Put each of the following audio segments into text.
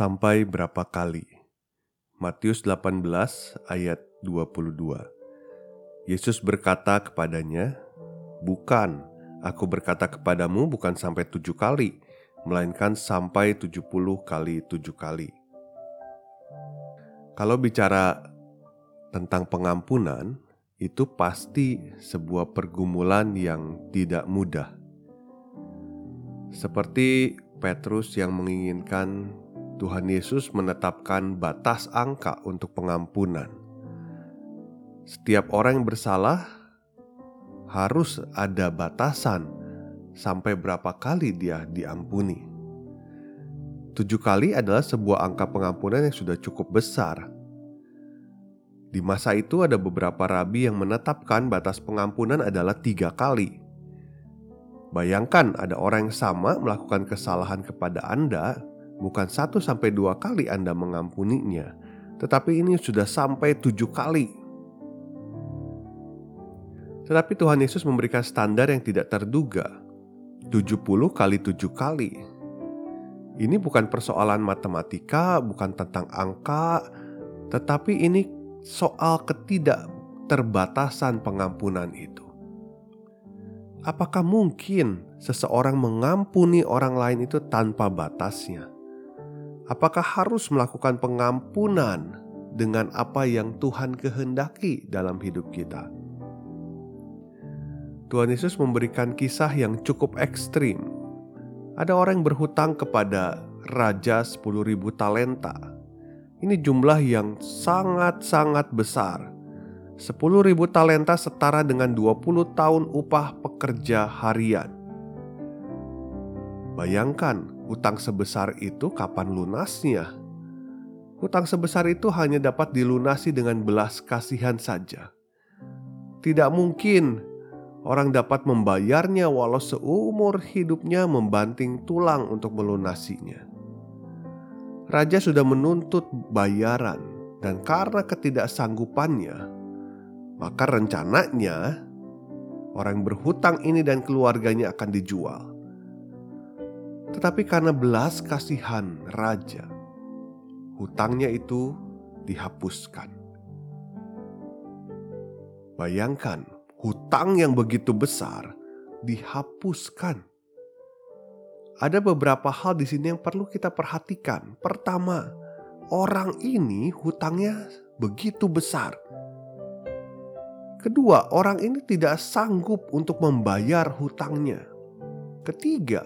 Sampai berapa kali. Matius 18 ayat 22. Yesus berkata kepadanya, "Bukan, aku berkata kepadamu bukan sampai tujuh kali, melainkan sampai tujuh puluh kali tujuh kali." Kalau bicara tentang pengampunan, itu pasti sebuah pergumulan yang tidak mudah. Seperti Petrus yang menginginkan Tuhan Yesus menetapkan batas angka untuk pengampunan. Setiap orang yang bersalah harus ada batasan sampai berapa kali dia diampuni. Tujuh kali adalah sebuah angka pengampunan yang sudah cukup besar. Di masa itu ada beberapa rabi yang menetapkan batas pengampunan adalah tiga kali. Bayangkan ada orang yang sama melakukan kesalahan kepada Anda bukan satu sampai dua kali Anda mengampuninya, tetapi ini sudah sampai tujuh kali. Tetapi Tuhan Yesus memberikan standar yang tidak terduga, 70 kali tujuh kali. Ini bukan persoalan matematika, bukan tentang angka, tetapi ini soal ketidakterbatasan pengampunan itu. Apakah mungkin seseorang mengampuni orang lain itu tanpa batasnya? Apakah harus melakukan pengampunan dengan apa yang Tuhan kehendaki dalam hidup kita? Tuhan Yesus memberikan kisah yang cukup ekstrim. Ada orang yang berhutang kepada raja 10.000 talenta. Ini jumlah yang sangat-sangat besar. 10.000 talenta setara dengan 20 tahun upah pekerja harian. Bayangkan Hutang sebesar itu kapan lunasnya? Hutang sebesar itu hanya dapat dilunasi dengan belas kasihan saja. Tidak mungkin orang dapat membayarnya walau seumur hidupnya membanting tulang untuk melunasinya. Raja sudah menuntut bayaran dan karena ketidaksanggupannya, maka rencananya orang berhutang ini dan keluarganya akan dijual. Tetapi karena belas kasihan raja, hutangnya itu dihapuskan. Bayangkan, hutang yang begitu besar dihapuskan. Ada beberapa hal di sini yang perlu kita perhatikan. Pertama, orang ini hutangnya begitu besar. Kedua, orang ini tidak sanggup untuk membayar hutangnya. Ketiga,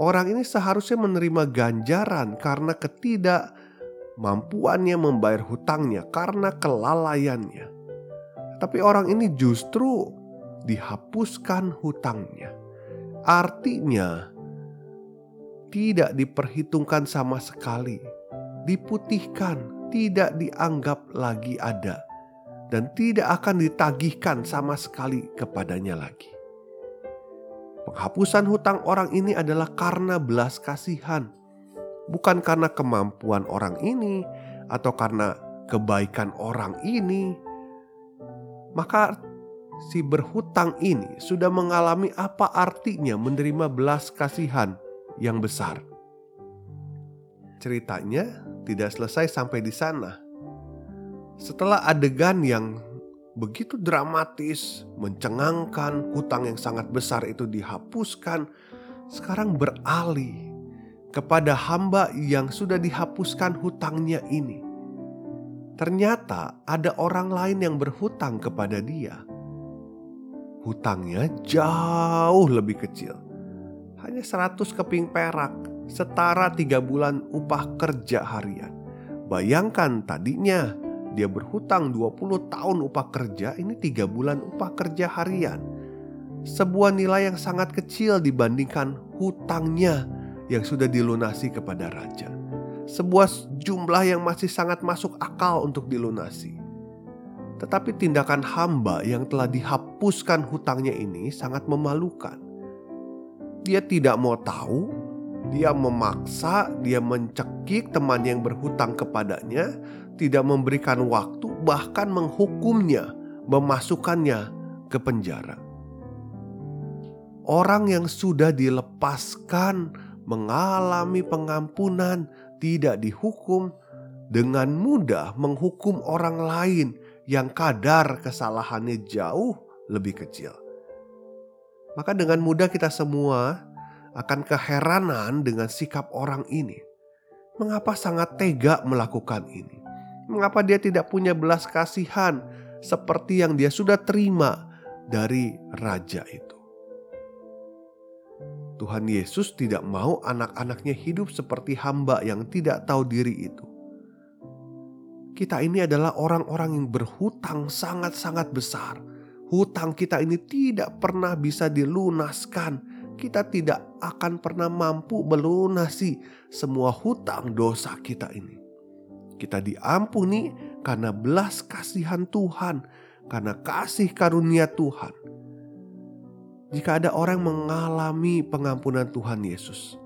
Orang ini seharusnya menerima ganjaran karena ketidakmampuannya membayar hutangnya karena kelalaiannya. Tapi orang ini justru dihapuskan hutangnya. Artinya tidak diperhitungkan sama sekali, diputihkan, tidak dianggap lagi ada dan tidak akan ditagihkan sama sekali kepadanya lagi. Penghapusan hutang orang ini adalah karena belas kasihan, bukan karena kemampuan orang ini atau karena kebaikan orang ini. Maka si berhutang ini sudah mengalami apa artinya menerima belas kasihan yang besar. Ceritanya tidak selesai sampai di sana. Setelah adegan yang begitu dramatis, mencengangkan, hutang yang sangat besar itu dihapuskan, sekarang beralih kepada hamba yang sudah dihapuskan hutangnya ini. Ternyata ada orang lain yang berhutang kepada dia. Hutangnya jauh lebih kecil. Hanya 100 keping perak, setara tiga bulan upah kerja harian. Bayangkan tadinya dia berhutang 20 tahun upah kerja, ini tiga bulan upah kerja harian. sebuah nilai yang sangat kecil dibandingkan hutangnya yang sudah dilunasi kepada raja. Sebuah jumlah yang masih sangat masuk akal untuk dilunasi. Tetapi tindakan hamba yang telah dihapuskan hutangnya ini sangat memalukan. Dia tidak mau tahu, dia memaksa, dia mencekik teman yang berhutang kepadanya, tidak memberikan waktu, bahkan menghukumnya, memasukkannya ke penjara. Orang yang sudah dilepaskan mengalami pengampunan, tidak dihukum, dengan mudah menghukum orang lain yang kadar kesalahannya jauh lebih kecil. Maka dengan mudah kita semua akan keheranan dengan sikap orang ini. Mengapa sangat tega melakukan ini? Mengapa dia tidak punya belas kasihan seperti yang dia sudah terima dari raja itu? Tuhan Yesus tidak mau anak-anaknya hidup seperti hamba yang tidak tahu diri itu. Kita ini adalah orang-orang yang berhutang sangat-sangat besar. Hutang kita ini tidak pernah bisa dilunaskan. Kita tidak akan pernah mampu melunasi semua hutang dosa kita ini. Kita diampuni karena belas kasihan Tuhan, karena kasih karunia Tuhan. Jika ada orang mengalami pengampunan Tuhan Yesus,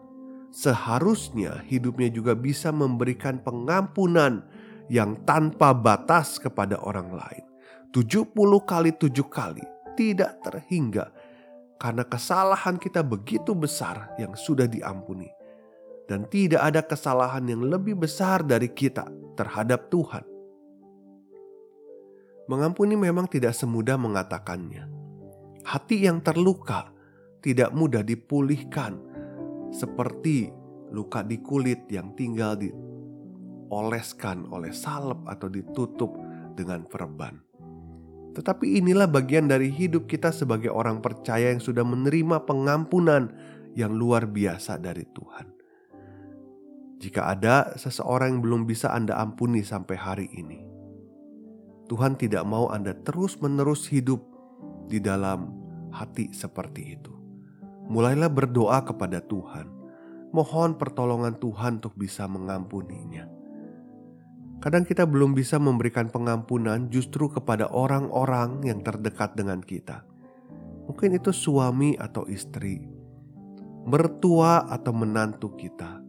seharusnya hidupnya juga bisa memberikan pengampunan yang tanpa batas kepada orang lain. 70 kali tujuh kali tidak terhingga karena kesalahan kita begitu besar yang sudah diampuni. Dan tidak ada kesalahan yang lebih besar dari kita terhadap Tuhan. Mengampuni memang tidak semudah mengatakannya. Hati yang terluka tidak mudah dipulihkan, seperti luka di kulit yang tinggal di dioleskan oleh salep atau ditutup dengan perban. Tetapi inilah bagian dari hidup kita sebagai orang percaya yang sudah menerima pengampunan yang luar biasa dari Tuhan. Jika ada seseorang yang belum bisa Anda ampuni sampai hari ini, Tuhan tidak mau Anda terus-menerus hidup di dalam hati seperti itu. Mulailah berdoa kepada Tuhan, mohon pertolongan Tuhan untuk bisa mengampuninya. Kadang kita belum bisa memberikan pengampunan justru kepada orang-orang yang terdekat dengan kita. Mungkin itu suami atau istri, mertua atau menantu kita,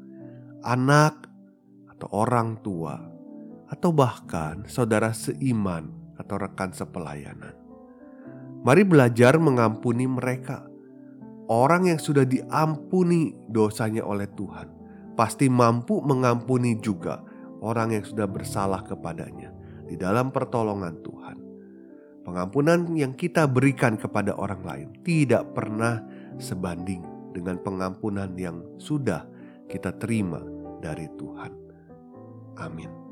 anak atau orang tua, atau bahkan saudara seiman atau rekan sepelayanan. Mari belajar mengampuni mereka. Orang yang sudah diampuni dosanya oleh Tuhan pasti mampu mengampuni juga orang yang sudah bersalah kepadanya di dalam pertolongan Tuhan. Pengampunan yang kita berikan kepada orang lain tidak pernah sebanding dengan pengampunan yang sudah kita terima dari Tuhan. Amin.